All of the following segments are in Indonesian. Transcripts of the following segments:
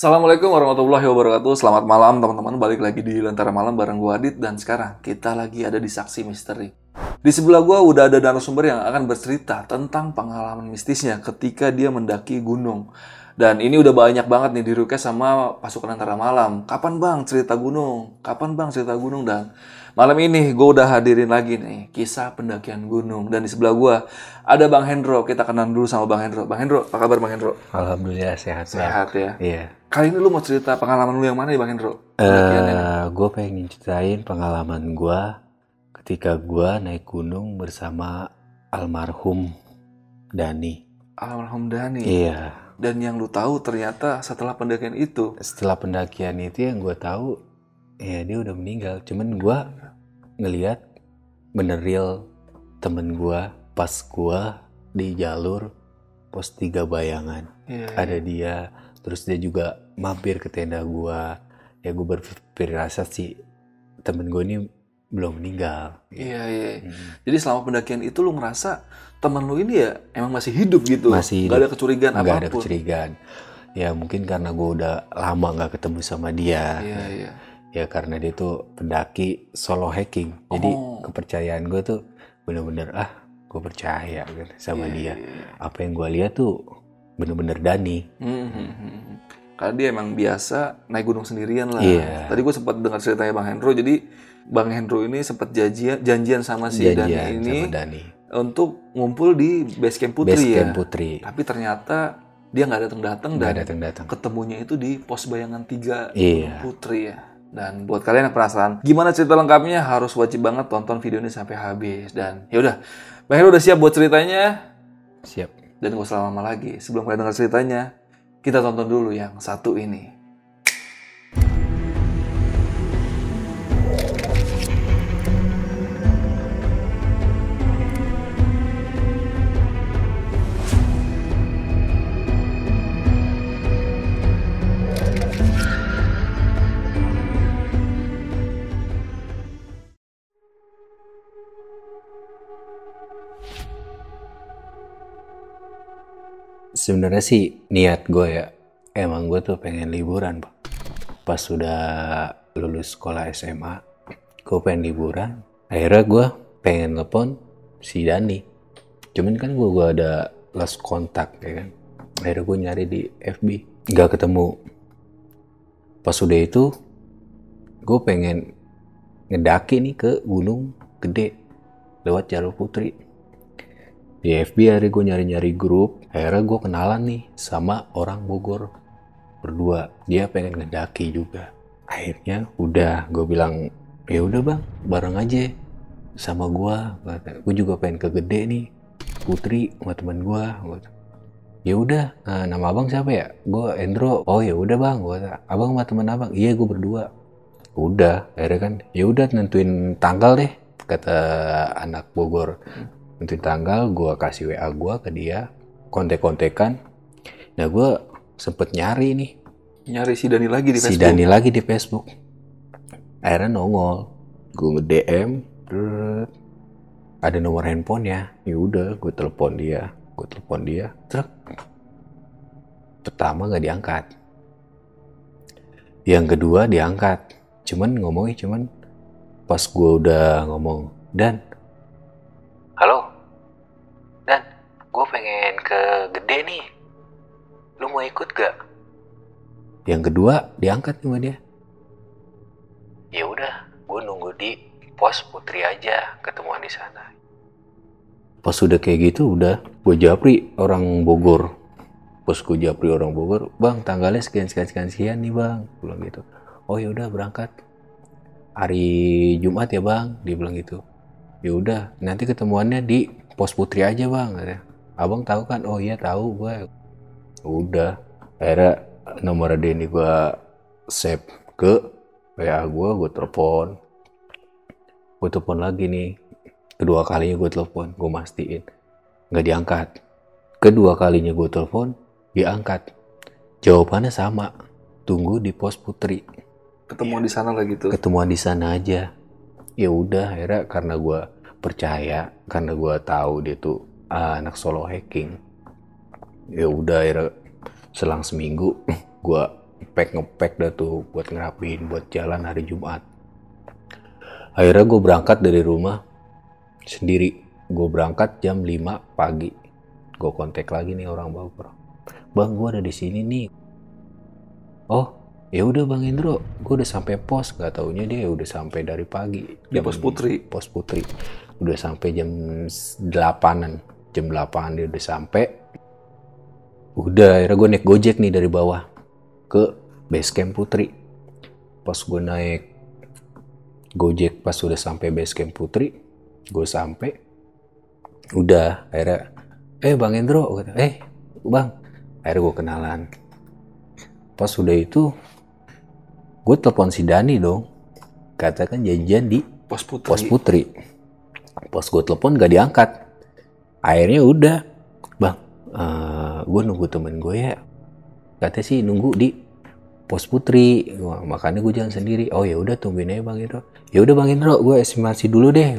Assalamualaikum warahmatullahi wabarakatuh Selamat malam teman-teman Balik lagi di Lentera Malam bareng gue Adit Dan sekarang kita lagi ada di Saksi Misteri Di sebelah gue udah ada narasumber yang akan bercerita Tentang pengalaman mistisnya ketika dia mendaki gunung Dan ini udah banyak banget nih di request sama pasukan Lentera Malam Kapan bang cerita gunung? Kapan bang cerita gunung? Dan malam ini gue udah hadirin lagi nih Kisah pendakian gunung Dan di sebelah gue ada Bang Hendro Kita kenalan dulu sama Bang Hendro Bang Hendro, apa kabar Bang Hendro? Alhamdulillah sehat. Sehat ya Iya. Kali ini lu mau cerita pengalaman lu yang mana nih Bang Hendro? Eh, gue pengen ceritain pengalaman gue ketika gue naik gunung bersama almarhum Dani. Almarhum Dani. Iya. Dan yang lu tahu ternyata setelah pendakian itu, Setelah pendakian itu yang gue tahu, ya dia udah meninggal. Cuman gue ngeliat bener real temen gue pas gue di jalur pos tiga bayangan. Iya, Ada dia, terus dia juga mampir ke tenda gue. Ya gue berfirasat sih temen gue ini belum meninggal. Iya, iya. Hmm. Jadi selama pendakian itu lu ngerasa teman lu ini ya emang masih hidup gitu. Masih Gak hidup. ada kecurigaan nggak ada kecurigaan ya mungkin karena gue udah lama nggak ketemu sama dia Iya, iya. ya karena dia tuh pendaki solo hiking jadi Oh. kepercayaan gue tuh bener-bener ah gue percaya gitu sama Iya, dia iya, iya. apa yang gue lihat tuh bener-bener Dani Hmm, hmm, hmm. Karena dia emang biasa naik gunung sendirian lah. Iya. Tadi gue sempat dengar ceritanya Bang Hendro. Jadi Bang Hendro ini sempat janjian, janjian sama si Dani janjian ini sama Dani untuk ngumpul di base camp Putri base ya. camp Putri Tapi ternyata dia nggak datang-datang nggak dan datang-datang ketemunya itu di pos bayangan tiga Iya. Putri ya. Dan buat kalian yang penasaran gimana cerita lengkapnya harus wajib banget tonton video ini sampai habis. Dan ya udah, Bang Heru udah siap buat ceritanya siap dan gak usah lama-lama lagi. Sebelum kalian dengar ceritanya, kita tonton dulu yang satu ini. Sebenarnya sih niat gue ya. Emang gue tuh pengen liburan Pak. pas sudah lulus sekolah SMA gue pengen liburan. Akhirnya gue pengen telepon si Dani. Cuman kan gue gua ada lost kontak ya kan. Akhirnya gue nyari di FB nggak ketemu. Pas sudah itu gue pengen ngedaki nih ke gunung gede lewat jalur putri di FB akhirnya gue nyari-nyari grup akhirnya gue kenalan nih sama orang Bogor berdua. Dia pengen ngedaki juga. Akhirnya udah gue bilang ya udah bang bareng aja sama gue gue juga pengen ke gede nih Putri sama teman gue ya udah eh, nama abang siapa ya? Gue Endro. Oh ya udah bang. Gue abang sama teman abang. Iya gue berdua. Udah akhirnya kan ya udah nentuin tanggal deh kata anak Bogor nentuin tanggal gue kasih WA gue ke dia kontek-kontekan. Nah gue sempet nyari nih. Nyari si Dani lagi di si Facebook. Dani lagi di Facebook. Akhirnya nongol. Gue nge DM ada nomor handphone ya. Ya udah gue telepon dia. Gue telepon dia truk. Pertama nggak diangkat. Yang kedua diangkat. Cuman ngomongnya cuman pas gue udah ngomong dan gue pengen ke gede nih. Lu mau ikut gak? Yang kedua diangkat sama dia. Ya udah gue nunggu di pos putri aja ketemuan di sana. Pas udah kayak gitu udah gue japri orang Bogor. Pas gue japri orang Bogor bang tanggalnya sekian sekian sekian sekian nih bang. Gua bilang gitu. Oh ya udah berangkat. Hari Jumat ya bang dia bilang gitu. Ya udah nanti ketemuannya di pos putri aja bang katanya. Abang tahu kan? Oh iya tahu gue udah akhirnya nomor dia ini gue save ke WA gue gue telepon. Gue telepon lagi nih. Kedua kalinya gue telepon gue mastiin. Nggak diangkat. Kedua kalinya gue telepon diangkat. Jawabannya sama. Tunggu di pos putri. Ketemu di sana lagi tuh. ketemuan di sana aja. Ya udah akhirnya karena gue percaya karena gue tahu dia tuh ah, anak solo hacking ya udah akhirnya selang seminggu gue pack ngepack dah tuh buat ngerapiin buat jalan hari Jumat. Akhirnya gue berangkat dari rumah sendiri. Gue berangkat jam 5 pagi. Gue kontak lagi nih orang Bogor bang gue ada di sini nih. Oh ya udah bang Indro gue udah sampai pos. Nggak taunya dia udah sampai dari pagi. Di pos Putri. pos putri. Udah sampai jam 8an jam 8 dia udah sampai. Udah akhirnya gue naik gojek nih dari bawah ke base camp putri. Pas gue naik gojek pas udah sampai base camp putri gue sampai. Udah akhirnya eh bang Endro kata eh bang. Akhirnya gue kenalan. Pas udah itu gue telepon si Dani dong. Katakan janjian di Pos Putri. pos putri. Pas gue telepon gak diangkat akhirnya udah. Bang gue nunggu temen gue ya. Katanya sih nunggu di pos putri. Wah, makanya gue jalan sendiri. Oh ya udah tungguin aja bang Indro. Ya udah bang Indro gue estimasi dulu deh.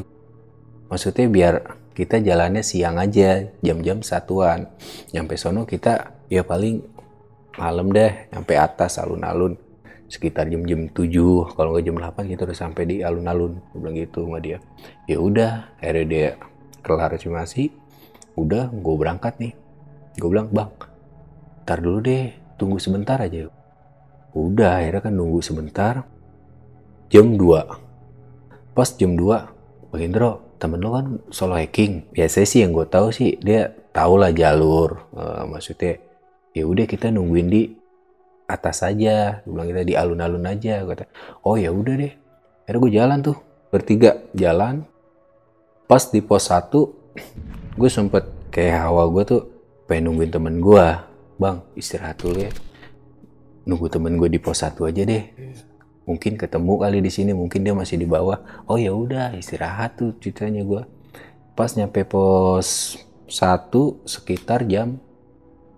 Maksudnya biar kita jalannya siang aja jam-jam satuan. Nyampe sono kita ya paling malam deh nyampe atas alun-alun. Sekitar jam-jam 7 kalau nggak jam 8 kita udah sampai di alun-alun. Gue bilang gitu sama dia. Ya udah akhirnya dia kelar estimasi udah gue berangkat nih. Gue bilang bang ntar dulu deh tunggu sebentar aja. Udah akhirnya kan nunggu sebentar. Jam 2 pas jam 2 Bang Indro temen lo kan solo hacking biasanya sih yang gue tahu sih dia tau lah jalur Eh, maksudnya ya udah kita nungguin di atas aja. Gue bilang kita di alun-alun aja kata. Oh ya udah deh. Akhirnya gue jalan tuh bertiga jalan. Pas di pos 1 gue sempet kayak hawa gue tuh pengen nungguin temen gue bang istirahat dulu ya. Nunggu temen gue di pos 1 aja deh. Mungkin ketemu kali di sini mungkin dia masih di bawah. Oh ya udah istirahat tuh ceritanya gue pas nyampe pos 1 sekitar jam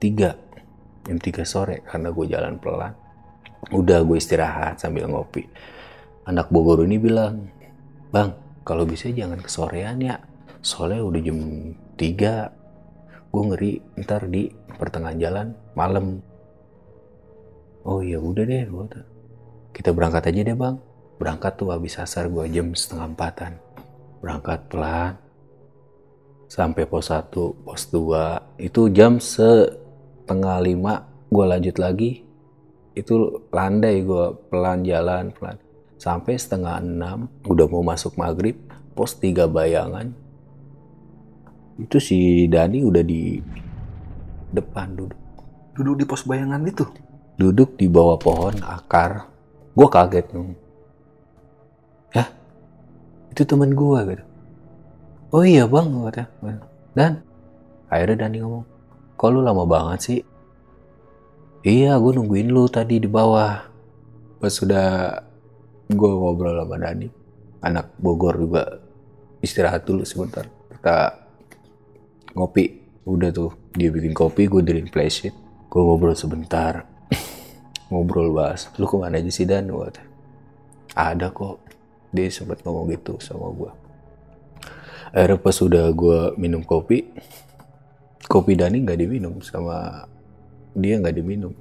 3 jam 3 sore karena gue jalan pelan. Udah gue istirahat sambil ngopi. Anak Bogor ini bilang bang kalau bisa jangan kesorean ya soalnya udah jam 3 gue ngeri ntar di pertengahan jalan malam. Oh ya udah deh tuh. kita berangkat aja deh bang. Berangkat tuh habis asar gue jam setengah empatan. Berangkat pelan. Sampai pos 1 pos 2 itu jam setengah lima gue lanjut lagi. Itu landai gue pelan jalan pelan. Sampai setengah enam udah mau masuk maghrib pos tiga bayangan itu si Dani udah di depan duduk. Duduk di pos bayangan itu. duduk di bawah pohon akar. Gue kaget. Dong ya? Itu temen gue gitu. Oh iya bang kata dan akhirnya Dani ngomong kok lu lama banget sih? Iya gue nungguin lu tadi di bawah. Pas sudah gue ngobrol sama Dani anak Bogor juga istirahat dulu sebentar. Kita ngopi. Udah tuh dia bikin kopi gue diriin flashit gue ngobrol sebentar. Ngobrol bahas lu ke mana aja sih Dan? Kata, ada kok. Dia sempat ngomong gitu sama gue akhirnya pas udah gue minum kopi kopi Dani nggak diminum sama dia nggak diminum.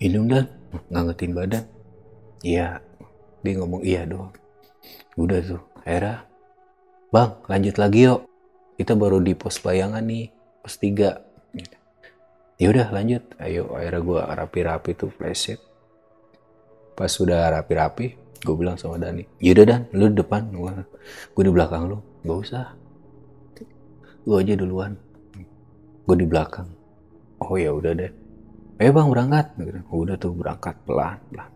Minum dan. Ngangetin badan. Iya. Dia ngomong iya doang udah tuh akhirnya bang lanjut lagi yuk kita baru di pos bayangan nih pos tiga. Ya udah lanjut. Ayo akhirnya gue rapi-rapi tuh flashit pas sudah rapi-rapi gue bilang sama Dani yaudah Dan lu di depan gue gue di belakang lu. Gak usah. Gue aja duluan. Gue di belakang. Oh ya udah deh. Ayo bang berangkat. Udah tuh berangkat pelan pelan.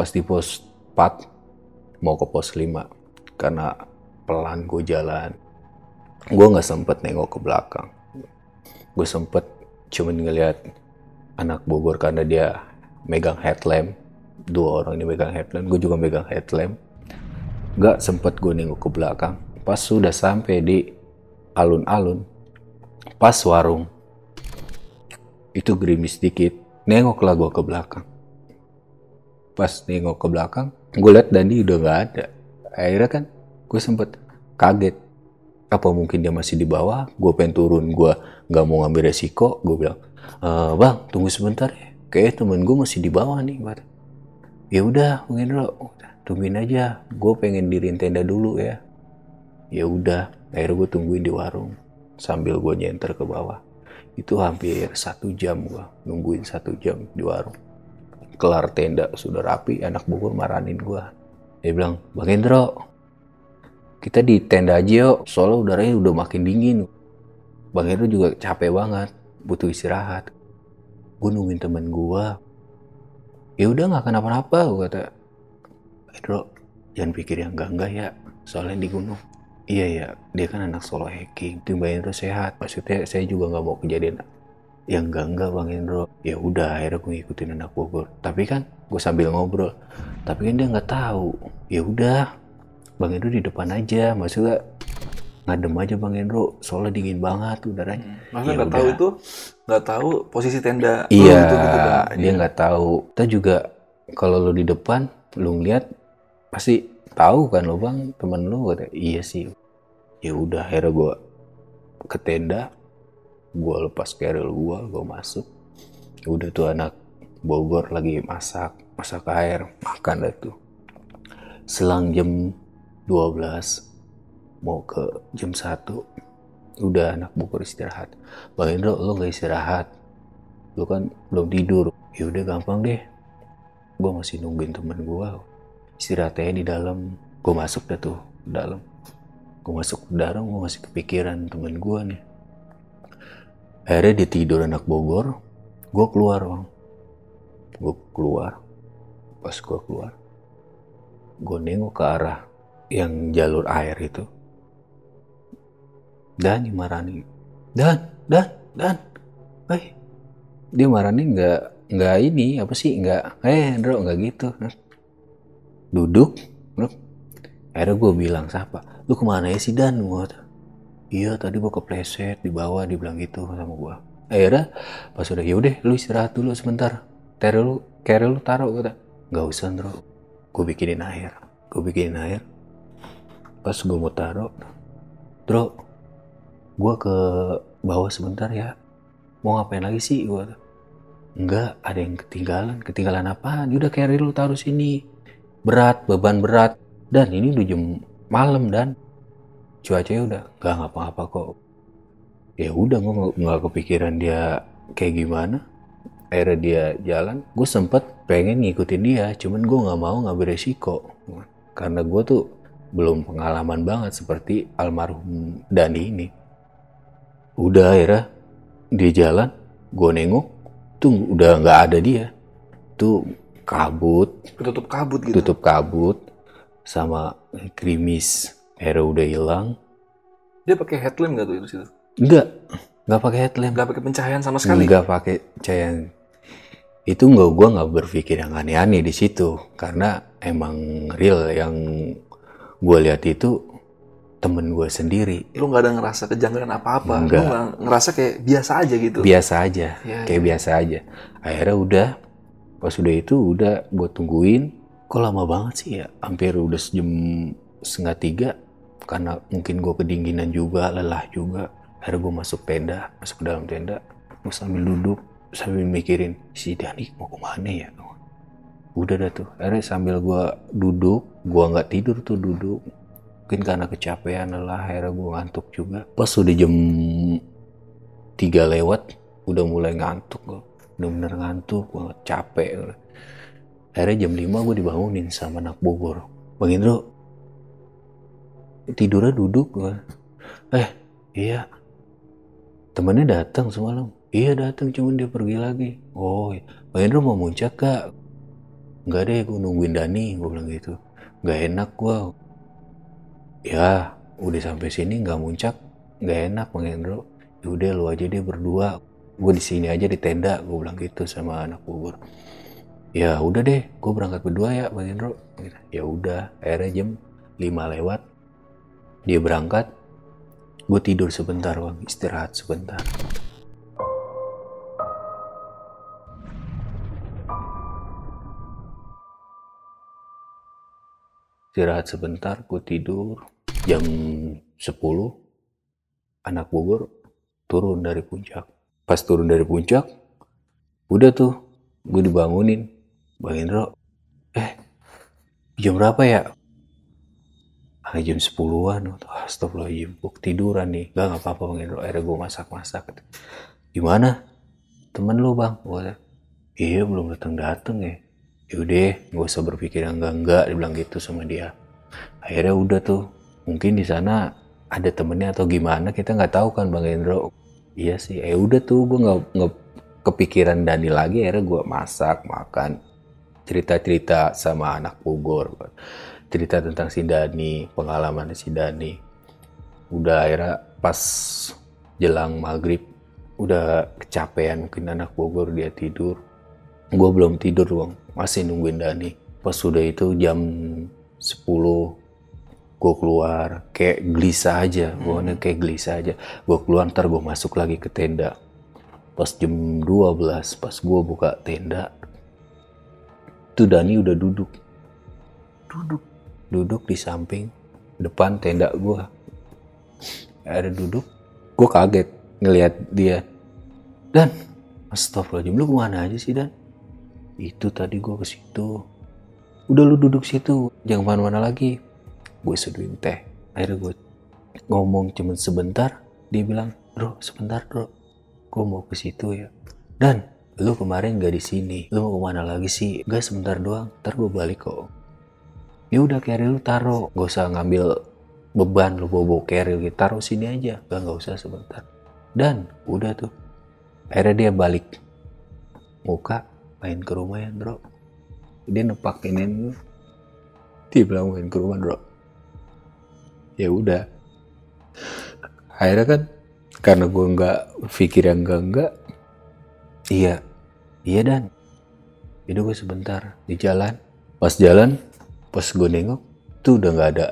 Pas di pos 4 mau ke pos 5 karena pelan gue jalan gue nggak sempet nengok ke belakang. Gue sempet cuman ngeliat anak Bogor karena dia megang headlamp. Dua orang ini megang headlamp gue juga megang headlamp. Gak sempet gue nengok ke belakang. Pas sudah sampai di alun-alun pas warung itu gerimis dikit. Nengoklah gue ke belakang. Pas nengok ke belakang gue liat Dandi udah gak ada. Akhirnya kan gue sempet kaget apa mungkin dia masih di bawah? Gue pengen turun gue nggak mau ngambil resiko. Gue bilang e, bang tunggu sebentar ya. Kayak temen gue masih di bawah nih Bat. ya udah bang Hendro tungguin aja. Gue pengen dirin tenda dulu ya. Ya udah. Akhirnya gue tungguin di warung sambil gue nyenter ke bawah. Itu hampir satu jam gue nungguin satu jam di warung. Kelar tenda sudah rapi anak Bogor maranin gue dia bilang bang Hendro kita di tenda aja yuk soalnya udaranya udah makin dingin. Bang Hendro juga capek banget butuh istirahat. Gue nungguin temen gue ya udah nggak kenapa-napa gue kata. Hendro jangan pikir yang enggak enggak ya soalnya di gunung. Iya ya dia kan anak solo hiking tim bang Hendro sehat. Maksudnya saya juga nggak mau kejadian yang enggak enggak bang Hendro. Ya udah akhirnya gue ngikutin anak Bogor tapi kan gue sambil ngobrol. Tapi kan dia nggak tahu. Ya udah bang Hendro di depan aja maksudnya ngadem aja bang Hendro soalnya dingin banget udaranya. Maksudnya Ya nggak tahu itu nggak tahu posisi tenda iya gitu, gitu, Bang. dia nggak tahu. Kita juga kalau lo di depan lo ngeliat pasti tahu kan lo bang temen lo kata iya sih. Ya udah akhirnya gue ke tenda gue lepas keril gue gue masuk. Ya udah tuh anak Bogor lagi masak masak air makan dah tuh. Selang jam 12 mau ke jam 1 udah anak Bogor istirahat. Bang Indro lo nggak istirahat? Lo kan belum tidur. Ya udah gampang deh. Gue masih nungguin temen gue istirahatnya di dalam. Gue masuk dah tuh dalam. Gue masuk ke dalam gue masih kepikiran temen gue nih. Akhirnya dia tidur anak Bogor. Gue keluar bang. Gue keluar. Pas gue keluar gue nengok ke arah yang jalur air itu. Dan dimarahin dan dan dan. Eh dia marahin nggak nggak ini apa sih nggak eh Andro nggak gitu duduk bro. akhirnya gue bilang siapa lu ke mana ya sih Dan? Kata, iya tadi gua kepleset di bawah dibilang gitu sama gua. Akhirnya pas udah yaudah lu istirahat dulu sebentar. Terel lu kerel lu taruh kata. Nggak usah Andro gue bikinin air gue bikinin air pas gue mau taruh Bro gue ke bawah sebentar ya. Mau ngapain lagi sih? Gue enggak ada yang ketinggalan. Ketinggalan apaan? Udah carry lu taruh sini. Berat beban berat. Dan ini udah jam malam dan. Cuacanya udah nggak ngapa-ngapa kok. Ya udah gue nggak kepikiran dia kayak gimana. Akhirnya dia jalan gue sempet pengen ngikutin dia cuman gue nggak mau ngambil resiko. Karena gue tuh belum pengalaman banget seperti almarhum Dani ini udah akhirnya dia jalan gue nengok tuh udah nggak ada dia tuh kabut Ketutup kabut gitu. tutup kabut sama krimis akhirnya udah hilang Dia pakai headlamp nggak tuh di situ? enggak nggak pakai headlamp Nggak pakai pencahayaan sama sekali. nggak pakai cahaya itu nggak gua nggak berpikir yang aneh-aneh di situ karena emang real yang gue lihat itu temen gue sendiri. Lu nggak ada ngerasa kejanggalan apa-apa. Lu Nggak. nggak ngerasa kayak biasa aja gitu. biasa aja. Ya, kayak biasa aja. Akhirnya udah pas udah itu udah gue tungguin. Kok lama banget sih ya? Hampir udah sejam setengah tiga karena mungkin gue kedinginan juga lelah juga. Akhirnya gue masuk tenda masuk ke dalam tenda gue sambil duduk sambil mikirin si Dani mau ke mana ya? Udah dah tuh. Akhirnya sambil gue duduk gue nggak tidur tuh duduk mungkin karena kecapean lelah akhirnya gue ngantuk juga. Pas udah jam tiga lewat udah mulai ngantuk gue udah bener ngantuk banget capek. Akhirnya jam 5 gue dibangunin sama anak Bogor. Bang Indro tidurnya duduk gue eh iya. Temennya datang semalam. Iya datang cuman dia pergi lagi. Oh iya. Bang Indro mau muncak gak nggak deh gue nungguin Dani gue bilang gitu nggak enak gue ya udah sampai sini nggak muncak nggak enak Bang Indro ya udah lu aja deh berdua. Gue di sini aja di tenda gue bilang gitu sama anak Bogor. Ya udah deh gue berangkat berdua ya bang Gitu. ya udah akhirnya jam 5 lewat dia berangkat. Gue tidur sebentar bang. Istirahat sebentar istirahat sebentar gue tidur. Jam 10 anak Bogor turun dari puncak. Pas turun dari puncak udah tuh gue dibangunin. Bang Indro eh jam berapa ya? Ah, jam 10-an astagfirullahaladzim gue tiduran nih. Gak apa-apa bang Indro. Akhirnya gue masak-masak gimana? Temen lu bang. Gue iya belum datang datang ya yaudah gak usah berpikir yang enggak enggak dibilang gitu sama dia. Akhirnya udah tuh mungkin di sana ada temennya atau gimana kita nggak tahu kan bang Indro iya sih eh udah tuh gue nggak nggak kepikiran Dani lagi akhirnya gue masak makan cerita-cerita sama anak Bogor cerita tentang si Dani pengalaman si Dani. Udah akhirnya pas jelang maghrib udah kecapean mungkin anak Bogor dia tidur. Gue belum tidur bang masih nungguin Dani. Pas sudah itu jam 10 gue keluar. Kayak gelisah aja gue kayak gelisah aja. Gue keluar ntar gue masuk lagi ke tenda. Pas jam 12 pas gue buka tenda tuh Dani udah duduk. Duduk? Duduk di samping depan tenda gue ada duduk gue kaget ngelihat dia. Dan astagfirullahaladzim lu ke mana aja sih dan itu tadi gue ke situ. Udah lu duduk situ jangan ke mana-mana lagi. Gue seduhin teh. Akhirnya gue ngomong cuma sebentar dia bilang bro sebentar bro. Gue mau ke situ ya. Dan lu kemarin gak di sini. Lu mau ke mana lagi sih? Gak sebentar doang. Ntar gue balik kok. Ya udah carry lu taruh. Gak usah ngambil beban lu bawa carry gitu taruh sini aja. Gak nggak usah sebentar. Dan udah tuh. Akhirnya dia balik muka main ke rumah ya bro. Dia nepak ini dia bilang main ke rumah bro. Ya udah. Akhirnya kan karena gue nggak pikir yang enggak enggak iya iya dan. Itu gue sebentar di jalan. Pas jalan pas gue nengok tuh udah nggak ada.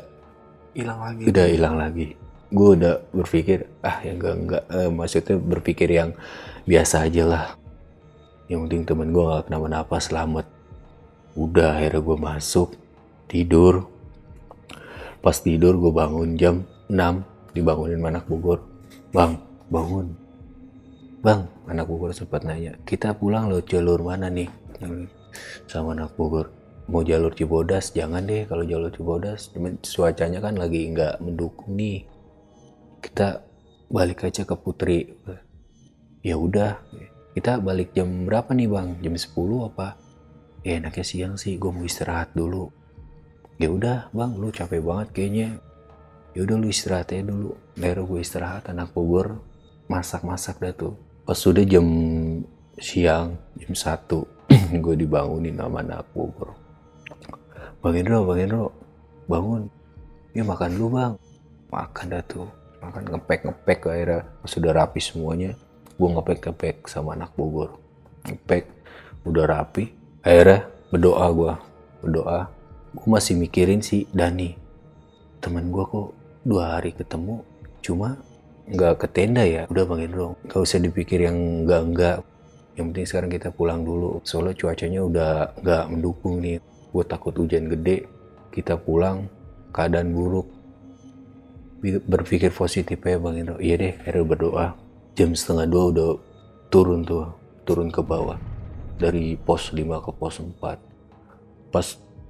Hilang lagi. Udah hilang lagi. Gue udah berpikir ah yang enggak enggak eh, maksudnya berpikir yang biasa aja lah yang penting temen gue gak kenapa-napa selamat. Udah akhirnya gue masuk tidur. Pas tidur gue bangun jam 6 dibangunin anak Bogor. Bang bangun. Bang anak Bogor sempat nanya kita pulang lo jalur mana nih? Sama anak Bogor mau jalur Cibodas jangan deh kalau jalur Cibodas. Cuman cuacanya kan lagi nggak mendukung nih. Kita balik aja ke Putri. Ya udah kita balik jam berapa nih bang jam 10 apa ya enaknya siang sih gue mau istirahat dulu ya udah bang lu capek banget kayaknya ya udah lu istirahat aja dulu baru gue istirahat anak Bogor masak-masak dah tuh pas sudah jam siang jam satu gue dibangunin sama anak Bogor Bang Indro, Bang Indro, bangun. Ya makan dulu bang. Makan dah tuh. Makan ngepek-ngepek akhirnya. Sudah rapi semuanya. Gue ngepek-ngepek sama anak Bogor. Ngepek. Udah rapi. Akhirnya berdoa gue. Berdoa. Gue masih mikirin si Dani. Temen gue kok dua hari ketemu. Cuma nggak ke tenda ya. Udah Bang Indro. Gak usah dipikir yang enggak-enggak. Yang penting sekarang kita pulang dulu. Soalnya cuacanya udah nggak mendukung nih gue takut hujan gede kita pulang keadaan buruk berpikir positif ya bang Indro iya deh akhirnya berdoa jam setengah dua udah turun tuh turun ke bawah. Dari pos 5 ke pos 4 pas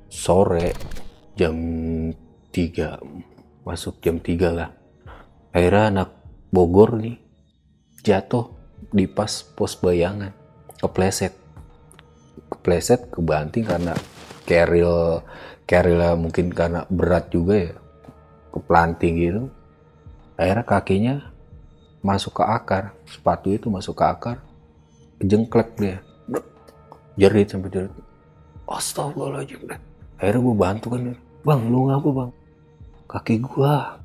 sore jam 3 masuk jam 3 lah. Akhirnya anak Bogor nih jatuh di pas pos bayangan. Kepleset. Kepleset kebanting karena carrier carrier mungkin karena berat juga ya. Keplanting gitu. Akhirnya kakinya masuk ke akar. Sepatu itu masuk ke akar. Jengklek dia. Jerit sampai jerit. Astagfirullahaladzim akhirnya gue bantu kan bang lu ngapa bang? Kaki gua.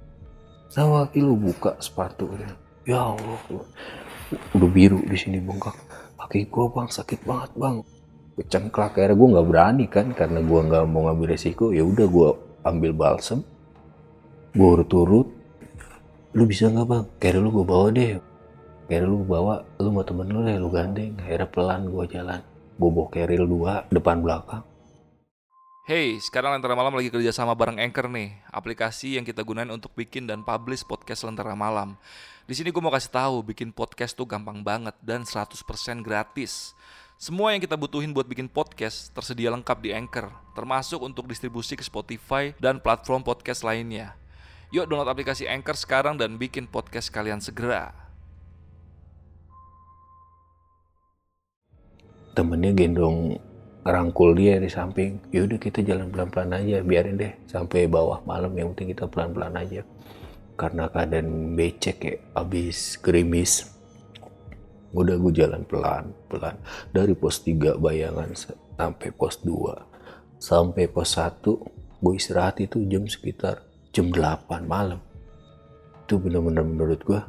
Sama kaki lu buka sepatu ya Allah udah biru di sini bengkak kaki gua bang sakit banget bang. Kecengklak. Akhirnya gue nggak berani kan karena gue nggak mau ngambil resiko. Ya udah gue ambil balsem. Gue urut-urut lu bisa nggak bang Carry lu gue bawa deh Carry lu gue bawa lu mau temen lu deh lu gandeng akhirnya pelan gue jalan gue bawa Carry dua depan belakang Hey, sekarang Lentera Malam lagi kerja sama bareng Anchor nih, aplikasi yang kita gunain untuk bikin dan publish podcast Lentera Malam. Di sini gue mau kasih tahu, bikin podcast tuh gampang banget dan 100% gratis. Semua yang kita butuhin buat bikin podcast tersedia lengkap di Anchor, termasuk untuk distribusi ke Spotify dan platform podcast lainnya. Yuk download aplikasi Anchor sekarang dan bikin podcast kalian segera. temennya gendong rangkul dia di samping. Yaudah kita jalan pelan-pelan aja biarin deh sampai bawah malam. Yang penting kita pelan-pelan aja. Karena keadaan becek ya abis gerimis. Udah gue jalan pelan-pelan. Dari pos 3 bayangan sampai pos 2 sampai pos 1 gue istirahat itu jam sekitar jam 8 malam. Itu bener-bener menurut gue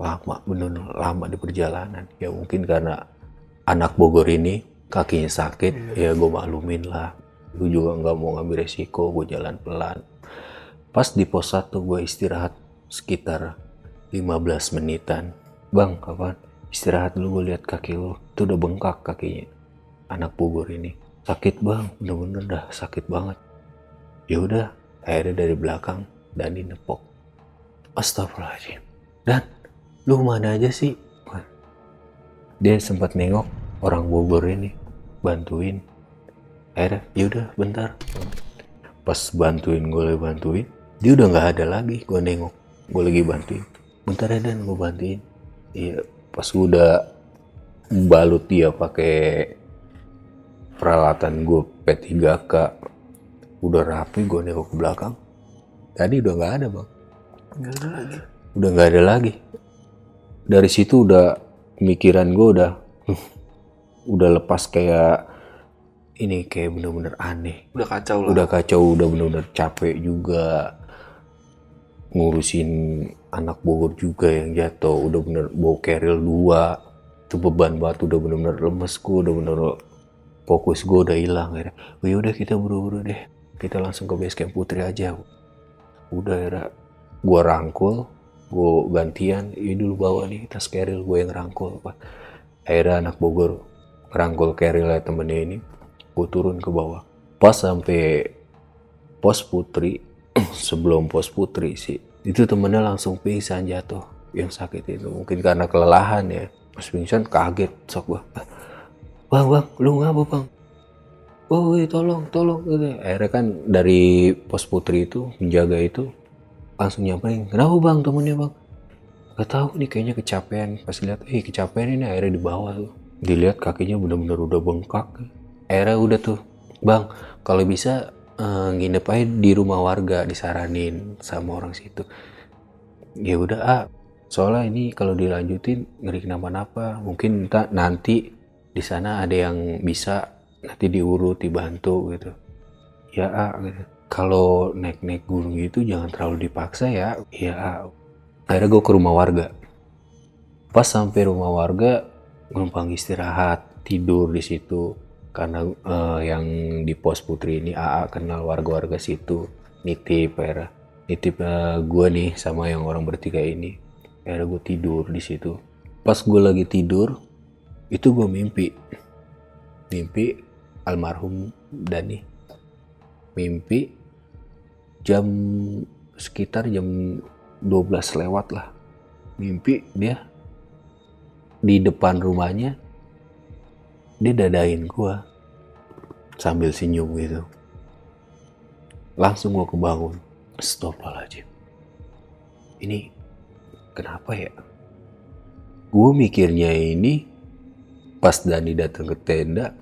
lama bener-bener lama di perjalanan. Ya mungkin karena anak Bogor ini kakinya sakit ya gue maklumin lah. Gue juga nggak mau ngambil resiko gue jalan pelan. Pas di pos 1 gue istirahat sekitar 15 menitan. Bang kapan? Istirahat dulu gue lihat kaki lo itu udah bengkak kakinya anak Bogor ini. Sakit bang. Bener-bener dah sakit banget. Ya udah akhirnya dari belakang dan nepok. Astagfirullahaladzim. Dan lu mana aja sih? Dia sempat nengok orang Bogor ini bantuin. Akhirnya yaudah bentar. Pas bantuin gue lagi bantuin dia udah nggak ada lagi gue nengok. Gue lagi bantuin. Bentar ya dan gue bantuin. Iya pas gue udah balut dia pakai peralatan gue P3K udah rapi gue nengok ke belakang. Tadi udah nggak ada bang. Nggak ada lagi. udah nggak ada lagi. Dari situ udah pemikiran gue udah udah lepas kayak ini kayak bener-bener aneh. Udah kacau lah. udah kacau udah bener-bener capek juga. Ngurusin anak Bogor juga yang jatuh. Udah bener bawa keril dua. Itu beban banget udah bener-bener lemes gue udah bener fokus gue udah hilang oh, yaudah kita buru-buru deh kita langsung ke base camp putri aja udah akhirnya gue rangkul gue gantian. Ini dulu bawa nih tas keril gue yang rangkul Pak. akhirnya anak Bogor rangkul ya temennya ini gue turun ke bawah. Pas sampai pos putri sebelum pos putri sih itu temennya langsung pingsan jatuh yang sakit itu. Mungkin karena kelelahan ya. Pas pingsan kaget sok gua. Bang bang lu ngapa bang oh iya, tolong tolong gitu. akhirnya kan dari pos putri itu menjaga itu langsung nyamperin kenapa bang temennya bang? Gak tahu nih kayaknya kecapean. Pas lihat eh kecapean ini akhirnya di bawah tuh. Dilihat kakinya bener-bener udah bengkak. Akhirnya udah tuh bang kalau bisa eh, nginep aja di rumah warga disaranin sama orang situ. Ya udah ah soalnya ini kalau dilanjutin ngeri kenapa-napa. Mungkin nanti di sana ada yang bisa nanti diurut dibantu gitu. Ya ah gitu. Kalau naik-naik gunung gitu jangan terlalu dipaksa ya ya ah. akhirnya gue ke rumah warga. Pas sampai rumah warga numpang istirahat tidur di situ. Karena eh, yang di pos putri ini AA kenal warga-warga situ. Nitip akhirnya. Nitip gue nih sama yang orang bertiga ini. Akhirnya gue tidur di situ. Pas gue lagi tidur itu gue mimpi. Mimpi almarhum Dani. Mimpi jam sekitar jam 12 lewat lah. Mimpi? Dia di depan rumahnya dia dadain gua sambil senyum gitu. Langsung gua kebangun. Astagfirullahaladzim. Ini kenapa ya? Gue mikirnya ini pas Dani datang ke tenda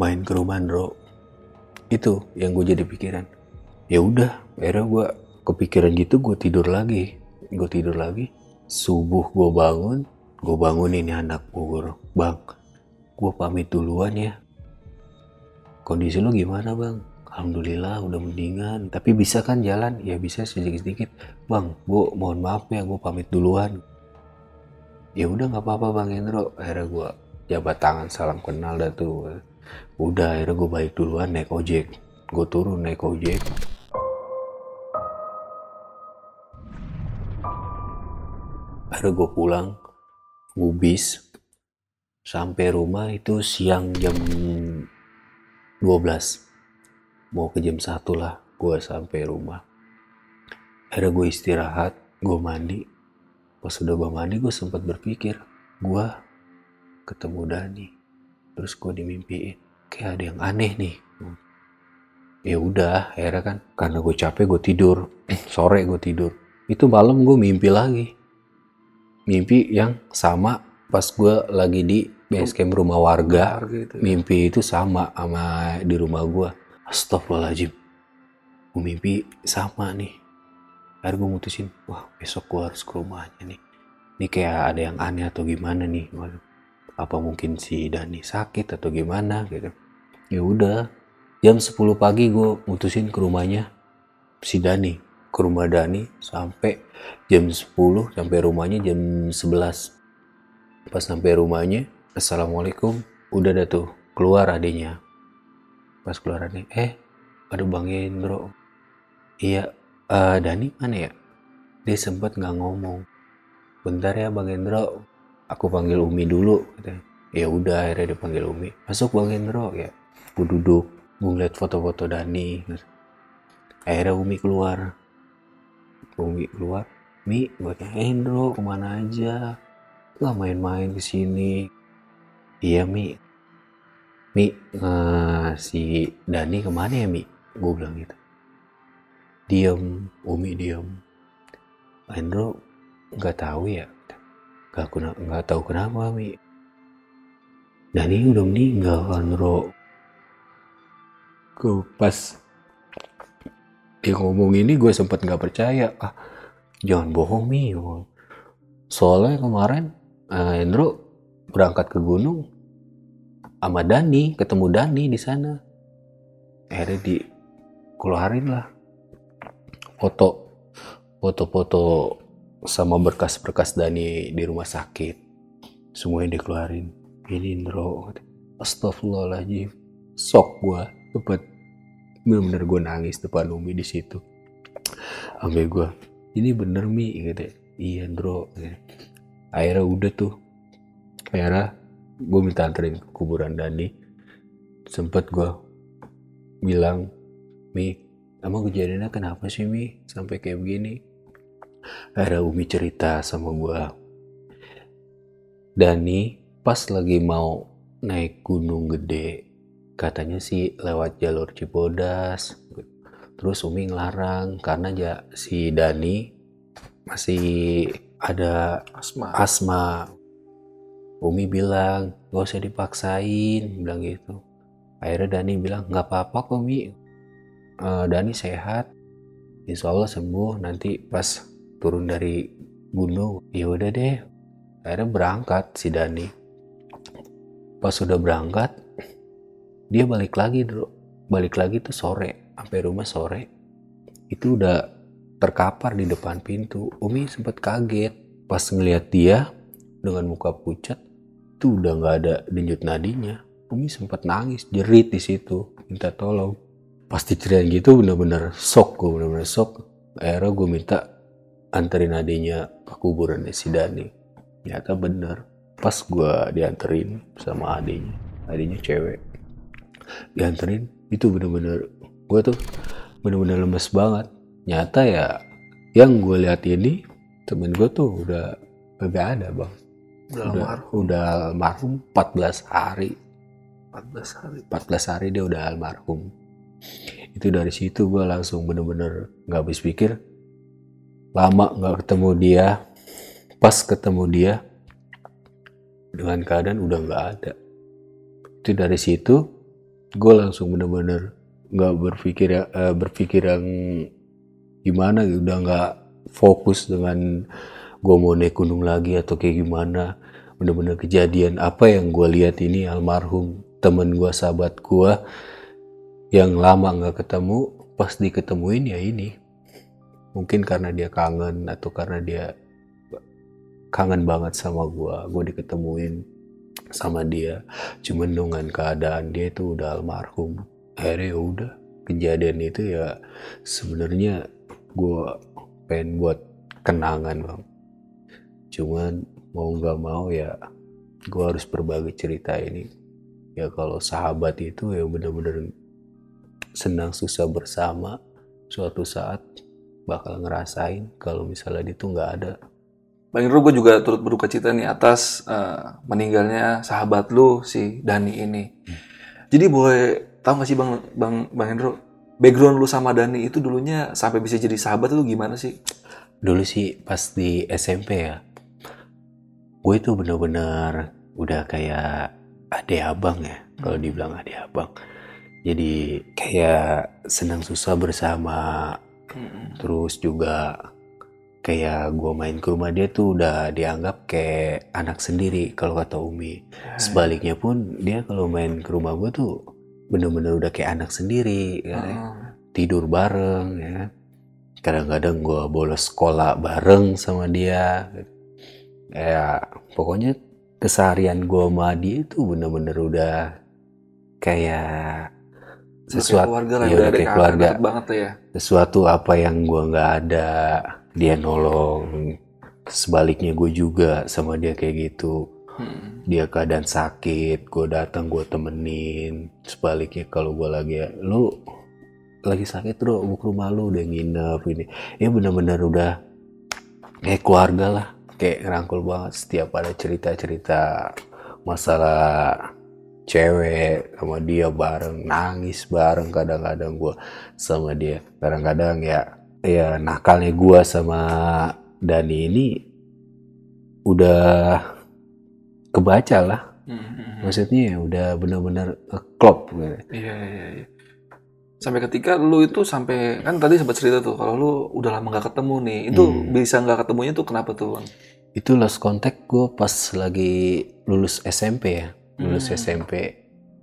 main ke rumah Andro. Itu yang gue jadi pikiran. Ya udah akhirnya gue kepikiran gitu gue tidur lagi. Gue tidur lagi. Subuh gue bangun gue bangun ini anak gue bang. Gue pamit duluan ya. Kondisi lo gimana bang? Alhamdulillah udah mendingan. Tapi bisa kan jalan? Ya bisa sedikit-sedikit. Bang gue mohon maaf ya gue pamit duluan. Ya udah nggak apa-apa bang Hendro akhirnya gue jabat tangan salam kenal dah tuh udah akhirnya gue balik duluan naik ojek. Gue turun naik ojek. Akhirnya gue pulang gue bis. Sampai rumah itu siang jam 12 mau ke jam 1 lah gue sampai rumah. Akhirnya gue istirahat gue mandi. Pas udah gue mandi gue sempat berpikir gue ketemu Dani terus gue dimimpiin kayak ada yang aneh nih. Ya udah akhirnya kan karena gue capek gue tidur. Sore gue tidur. Itu malam gue mimpi lagi. Mimpi yang sama pas gue lagi di base camp rumah warga. Itu. ya. mimpi itu sama sama di rumah gue astagfirullahaladzim. Gue mimpi sama nih. Akhirnya gue mutusin wah besok gue harus ke rumahnya nih. Ini kayak ada yang aneh atau gimana nih? Waduh, apa mungkin si Dani sakit atau gimana gitu. Ya udah jam 10 pagi gue mutusin ke rumahnya si Dani ke rumah Dani sampai jam 10 sampai rumahnya jam 11 pas sampai rumahnya assalamualaikum. Udah dah tuh keluar adiknya. Pas keluar adik eh ada bang Hendro. Iya eh, Dani mana ya? Dia sempat nggak ngomong. Bentar ya bang Hendro aku panggil Umi dulu katanya. ya udah akhirnya dia panggil Umi. Masuk bang Hendro ya. Gue duduk ngeliat foto-foto Dani akhirnya Umi keluar. Umi keluar. Mi gue tanya "Eh, Hendro ke mana aja? Nggak main-main ke sini. Iya Mi. Mi eh, si Dani ke mana ya Mi? Gue bilang gitu. Diem Umi diem. Hendro nggak tahu ya nggak kena nggak tahu kenapa Mi. Dani udah meninggal kan Ro gue pas dia ngomong ini gue sempat nggak percaya. Ah jangan bohong Mi. Soalnya kemarin Hendro berangkat ke gunung sama Dani ketemu Dani di sana. Akhirnya dikeluarin lah. Foto foto-foto sama berkas-berkas Dani di rumah sakit. Semuanya dikeluarin. Ini Indro. Astagfirullahaladzim. Sok gua. Cepet bener-bener gue nangis depan Umi di situ. Sampai gua. Ini bener Mi gitu. Iya Indro. Gitu. akhirnya udah tuh. Akhirnya gue minta anterin kuburan Dani. Sempet gue bilang Mi emang kejadiannya kenapa sih Mi? Sampai kayak begini akhirnya Umi cerita sama gue Dani pas lagi mau naik gunung gede katanya sih lewat jalur Cibodas. Terus Umi ngelarang karena ya si Dani masih ada Asma. asma. Umi bilang gak usah dipaksain bilang gitu. Akhirnya Dani bilang nggak apa-apa kok Mi. Eh, Dani sehat. Insya Allah sembuh. Nanti pas turun dari gunung. Ya udah deh. Akhirnya berangkat si Dani. Pas sudah berangkat dia balik lagi dulu balik lagi tuh sore sampai rumah sore. Itu udah terkapar di depan pintu. Umi sempat kaget. Pas ngelihat dia dengan muka pucat tuh udah nggak ada denyut nadinya. Umi sempat nangis jerit di situ minta tolong. Pas diceritain gitu bener-bener shock gue bener-bener shock. Akhirnya gue minta anterin adiknya ke kuburan si Dani. Ternyata bener. Pas gue dianterin sama adiknya adiknya cewek. Dianterin itu bener-bener gue tuh bener-bener lemes banget. Nyata ya yang gue lihat ini temen gue tuh udah kagak ada bang. Udah udah, almarhum. udah almarhum 14 hari. 14 hari. 14 hari dia udah almarhum. Itu dari situ gue langsung bener-bener nggak habis pikir lama nggak ketemu dia. Pas ketemu dia dengan keadaan udah nggak ada. Itu dari situ gue langsung bener-bener nggak berpikir ya eh, berpikir yang gimana gitu, udah nggak fokus dengan gue mau naik gunung lagi atau kayak gimana. Bener-bener kejadian apa yang gue lihat ini almarhum temen gue sahabat gue yang lama nggak ketemu pas diketemuin ya ini mungkin karena dia kangen atau karena dia kangen banget sama gue gue diketemuin sama dia. Cuman dengan keadaan dia itu udah almarhum. Akhirnya ya udah kejadian itu ya sebenarnya gue pengen buat kenangan bang. Cuman mau nggak mau ya gue harus berbagi cerita ini. Ya kalau sahabat itu ya bener-bener senang susah bersama suatu saat bakal ngerasain kalau misalnya dia tuh nggak ada Bang Indro, gue juga turut berduka cita nih atas uh, meninggalnya sahabat lu si Dani ini. Hmm. Jadi boleh tahu gak sih Bang Bang Bang Indro, background lu sama Dani itu dulunya sampai bisa jadi sahabat lu gimana sih? Dulu sih pas di SMP ya, gue itu bener-bener udah kayak ade abang ya, kalau hmm. dibilang ade abang. Jadi kayak senang susah bersama, hmm. terus juga kayak gue main ke rumah dia tuh udah dianggap kayak anak sendiri kalau kata Umi. Ya. Sebaliknya pun dia kalau main ke rumah gue tuh bener-bener udah kayak anak sendiri, ya. tidur bareng ya. Kadang-kadang gue bolos sekolah bareng sama dia. Ya pokoknya keseharian gue sama dia itu bener-bener udah kayak sesuatu keluarga lah, ya, udah kayak keluarga. banget ya. Sesuatu apa yang gue nggak ada dia nolong. Sebaliknya gue juga sama dia kayak gitu. Hmm. dia keadaan sakit gue datang gue temenin. Sebaliknya kalau gue lagi lu lagi sakit bro gue ke rumah lu udah nginep ini. Ya bener-bener udah kayak keluarga lah kayak ngerangkul banget. Setiap ada cerita-cerita masalah cewek sama dia bareng nangis bareng kadang-kadang gue sama dia kadang-kadang ya ya nakalnya gue sama Dani ini udah kebaca lah. Hmm. Maksudnya ya udah benar-benar klop. Gitu. Iya, iya, iya. Sampai ketika lu itu sampai kan tadi sempat cerita tuh kalau lu udah lama gak ketemu nih, itu hmm. bisa nggak ketemunya tuh kenapa tuh? Itu last contact gue pas lagi lulus SMP ya, lulus hmm. SMP,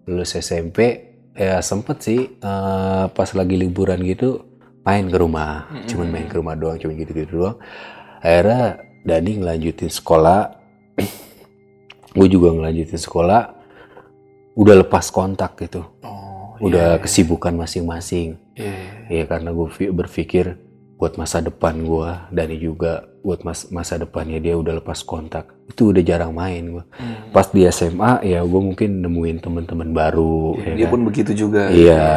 lulus SMP ya sempet sih uh, pas lagi liburan gitu main ke rumah. Mm-hmm. cuman main ke rumah doang cuman gitu-gitu doang. Akhirnya Dani ngelanjutin sekolah. Gue juga ngelanjutin sekolah. Udah lepas kontak gitu. Oh, udah yeah, kesibukan masing-masing. Yeah. ya karena gue berpikir buat masa depan gue Dani juga buat mas masa depannya dia udah lepas kontak itu udah jarang main gue hmm. pas di SMA ya gue mungkin nemuin teman-teman baru ya, ya dia kan? pun begitu juga iya ya.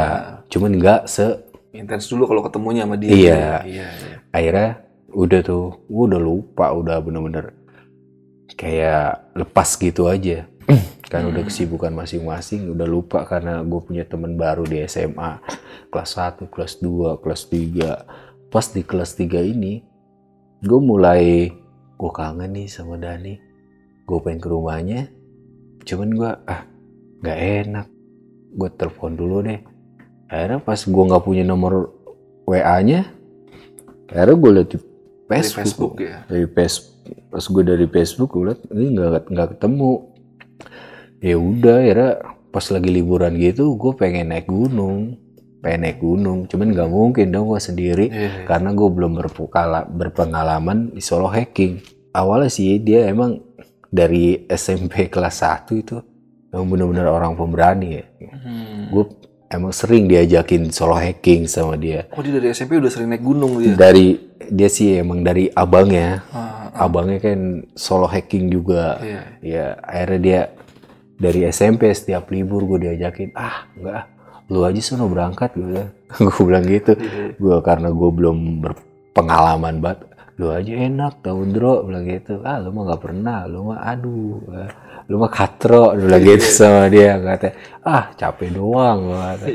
cuman nggak se intens dulu kalau ketemunya sama dia. Iya. iya, iya. Akhirnya udah tuh, gue udah lupa, udah bener-bener kayak lepas gitu aja. kan udah hmm. kesibukan masing-masing, udah lupa karena gue punya temen baru di SMA. Kelas 1, kelas 2, kelas 3. Pas di kelas 3 ini, gue mulai, gue kangen nih sama Dani. Gue pengen ke rumahnya, cuman gue, ah gak enak. Gue telepon dulu deh. Akhirnya pas gue nggak punya nomor WA-nya akhirnya gue liat di Facebook, dari Facebook. Ya? Dari Facebook pas gue dari Facebook gue liat ini nggak nggak ketemu. Ya udah akhirnya pas lagi liburan gitu gue pengen naik gunung pengen naik gunung cuman nggak mungkin dong gue sendiri yeah. karena gue belum berpengalaman di solo hiking awalnya sih dia emang dari SMP kelas 1 itu emang bener-bener orang pemberani ya hmm. gue emang sering diajakin solo hiking sama dia. Oh dia dari SMP udah sering naik gunung dia? Dari dia sih emang dari abangnya, ah, ah. abangnya kan solo hiking juga. Yeah. Ya akhirnya dia dari SMP setiap libur gue diajakin, ah enggak, lu aja sono berangkat gue. Gitu. gue bilang gitu, yeah. gue karena gue belum berpengalaman banget. Lu aja enak tau Dro, bilang gitu. Ah lu mah gak pernah, lu mah aduh lu mah katro dulu lagi gitu sama dia kata ah capek doang kata.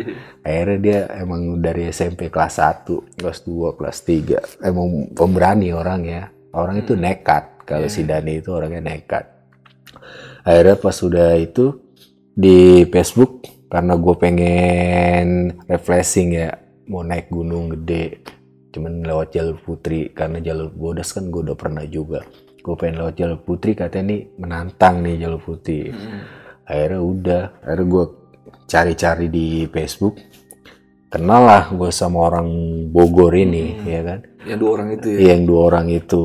akhirnya dia emang dari SMP kelas 1 kelas 2 kelas 3 emang pemberani orang ya orang itu hmm. nekat kalau si iya. Dani itu orangnya nekat akhirnya pas sudah itu di Facebook karena gue pengen refreshing ya. Mau naik gunung gede cuman lewat jalur putri. Karena jalur bodas kan gue udah pernah juga. Gue pengen lewat jalur putri katanya nih menantang nih jalur putih hmm. akhirnya udah. Akhirnya gue cari-cari di Facebook. Kenal lah gue sama orang Bogor ini hmm. ya kan? Yang dua orang itu ya? Yang dua orang itu.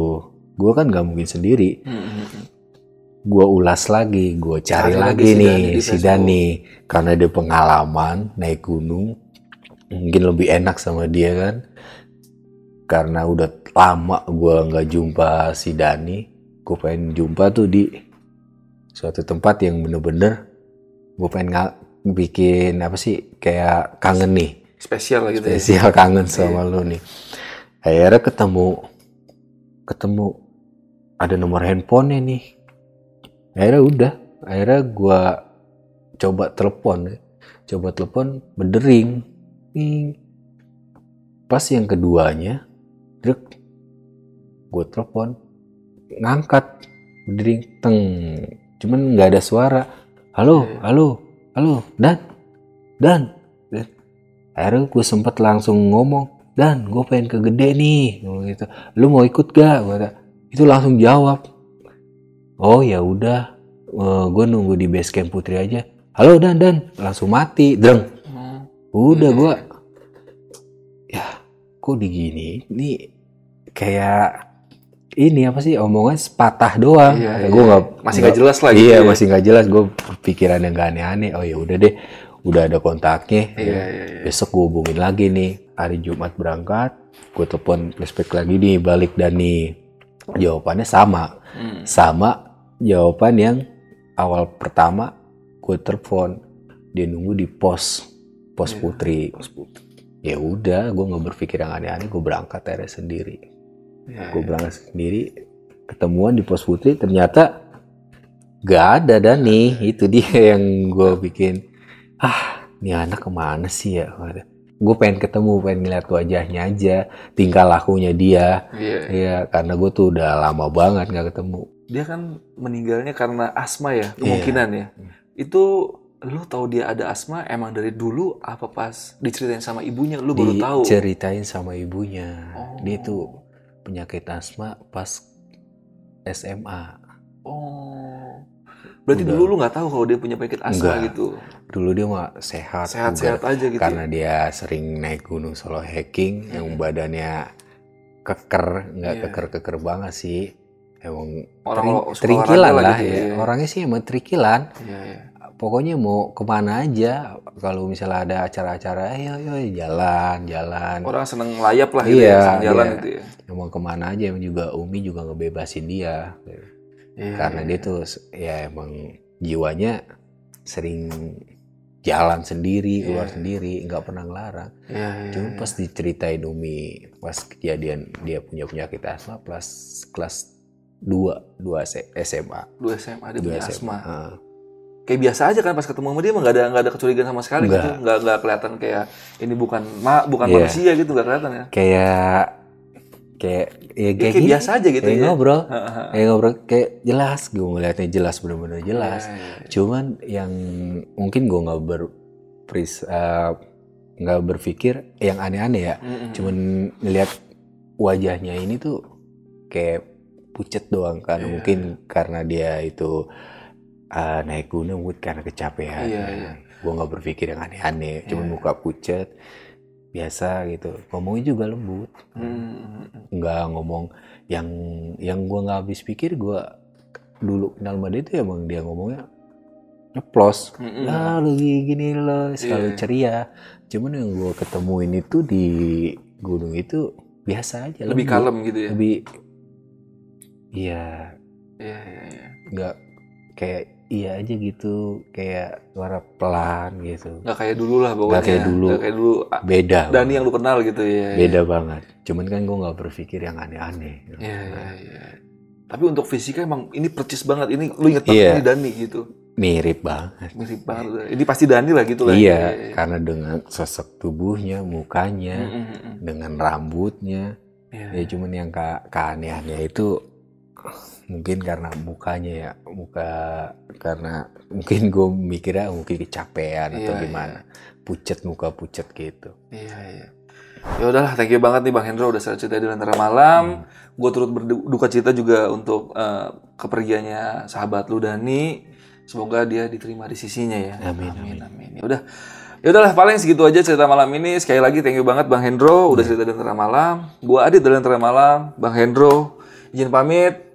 Gue kan gak mungkin sendiri. Hmm. Gue ulas lagi, gue cari, Cari lagi lagi, nih si. Dani karena dia pengalaman naik gunung, mungkin lebih enak sama dia kan. Karena udah lama gue nggak jumpa si Dani, gue pengen jumpa tuh di suatu tempat yang bener-bener gue pengen nga- bikin apa sih kayak kangen nih Spesial gitu ya. spesial kangen sama lu nih akhirnya ketemu ketemu ada nomor handphonenya nih akhirnya udah akhirnya gua coba telepon coba telepon berdering. Ning. pas yang keduanya drek. Gue telepon ngangkat berdering teng. Cuman nggak ada suara. Halo Iya. halo halo dan dan. Dan. Akhirnya gue sempet langsung ngomong dan gue pengen ke gede nih ngomong gitu. Lu mau ikut gak? Gue kata itu langsung jawab oh ya udah. Gue nunggu di base camp putri aja. Halo dan dan. Langsung mati. Dreng. Udah Iya, gue ya kok digini? Ini kayak ini apa sih? Omongan sepatah doang. Iya, gue iya. nggak Masih nggak jelas lah gitu iya ya. masih nggak jelas. Gue pikiran yang gak aneh-aneh. Oh ya udah deh. Udah ada kontaknya. Iya, iya, iya. besok gue hubungin lagi nih. Hari Jumat berangkat gue telepon flashback lagi nih. Balik dan nih. Jawabannya sama. Hmm. sama jawaban yang awal pertama gue telepon dia nunggu di pos pos Iya. putri. Pos putih. ya udah gue nggak berpikir yang aneh-aneh gue berangkat akhirnya sendiri. Iya, gue berangkat sendiri ketemuan di pos putri ternyata gak ada Dani. Itu dia yang gue bikin. Ah ini anak ke mana sih ya gue pengen ketemu pengen ngeliat wajahnya aja tingkah lakunya dia Iya. Iya karena gue tuh udah lama banget nggak ketemu Dia kan meninggalnya karena asma ya, kemungkinan ya. Itu lu tahu dia ada asma emang dari dulu apa pas diceritain sama ibunya lu baru tahu? diceritain sama ibunya Oh. dia tuh penyakit asma pas SMA Oh. Berarti Udah. dulu lu nggak tahu kalau dia punya penyakit asma Enggak. gitu. dulu dia mah sehat Sehat-sehat aja gitu. karena dia sering naik gunung solo hiking yang Hmm. badannya keker nggak Iya. keker-keker banget sih emang Orang tering- lah gitu ya ya. orangnya sih emang terikilan Iya, iya. pokoknya mau ke mana aja kalau misalnya ada acara-acara ayo ayo jalan jalan Orang seneng layap lah gitu Iya, ya, seneng jalan iya. gitu ya. emang ke mana aja emang juga Umi juga ngebebasin dia Iya, karena iya, dia iya. tuh ya emang jiwanya sering jalan sendiri keluar Iya. sendiri nggak pernah ngelarang Iya, iya, cuma iya. pas diceritain Umi pas kejadian dia punya penyakit asma plus kelas 2 2 SMA Dua SMA dia punya asma. Ah. Kayak biasa aja kan pas ketemu sama dia nggak ada nggak ada kecurigaan sama sekali Nggak. gitu. Nggak nggak kelihatan kayak ini bukan ma bukan Iya. manusia gitu nggak kelihatan ya. kayak kayak ya Kayak, kayak, kayak gini, biasa aja gitu kayak ya. ngobrol kayak ngobrol kayak jelas gue ngeliatnya jelas bener-bener jelas Iya, iya, iya. cuman yang mungkin gue nggak ber pris- eh, nggak berpikir yang aneh-aneh ya Mm-mm. cuman ngeliat wajahnya ini tuh kayak pucet doang kan Iya. mungkin karena dia itu eh, naik gunung karena kecapean Iya, iya. gue nggak berpikir yang aneh-aneh cuman Iya. muka pucet biasa gitu ngomongnya juga lembut Mm-mm. nggak ngomong yang yang gue nggak habis pikir gue dulu kenal sama dia tuh emang dia ngomongnya nyeplos Mm-mm. ah lu gini, lo selalu Iya. ceria cuman yang gue ketemuin itu di gunung itu biasa aja Lebih lembut. kalem gitu ya. lebih iya Iya, iya, iya. nggak kayak iya aja gitu kayak suara pelan gitu Nggak kayak dulu lah pokoknya. Nggak kayak dulu. Nggak kayak dulu. Beda Dani banget. yang lu kenal gitu ya. beda banget cuman kan gue nggak berpikir yang aneh-aneh Iya, iya, iya. Tapi untuk fisiknya emang ini percis banget. Ini lu inget banget Iya. ini Dani gitu. mirip banget Mirip banget. Ini pasti Dani lah gitu lah. iya karena dengan sosok tubuhnya mukanya Mm-mm. dengan rambutnya Iya. ya cuman yang ke keanehannya itu mungkin karena mukanya ya muka karena mungkin gue mikirnya mungkin kecapean atau Iya, gimana pucet muka pucet gitu Iya, iya. Ya udahlah, thank you banget nih Bang Hendro udah cerita di Lentera Malam. Gue turut berduka cita juga untuk eh, kepergiannya sahabat lu Dani. Semoga dia diterima di sisinya ya. Amin, amin. amin. Ya udah. Ya udahlah, paling segitu aja cerita malam ini. Sekali lagi thank you banget Bang Hendro udah cerita di Lentera Malam. Gua Adit dari Lentera Malam, Bang Hendro izin pamit.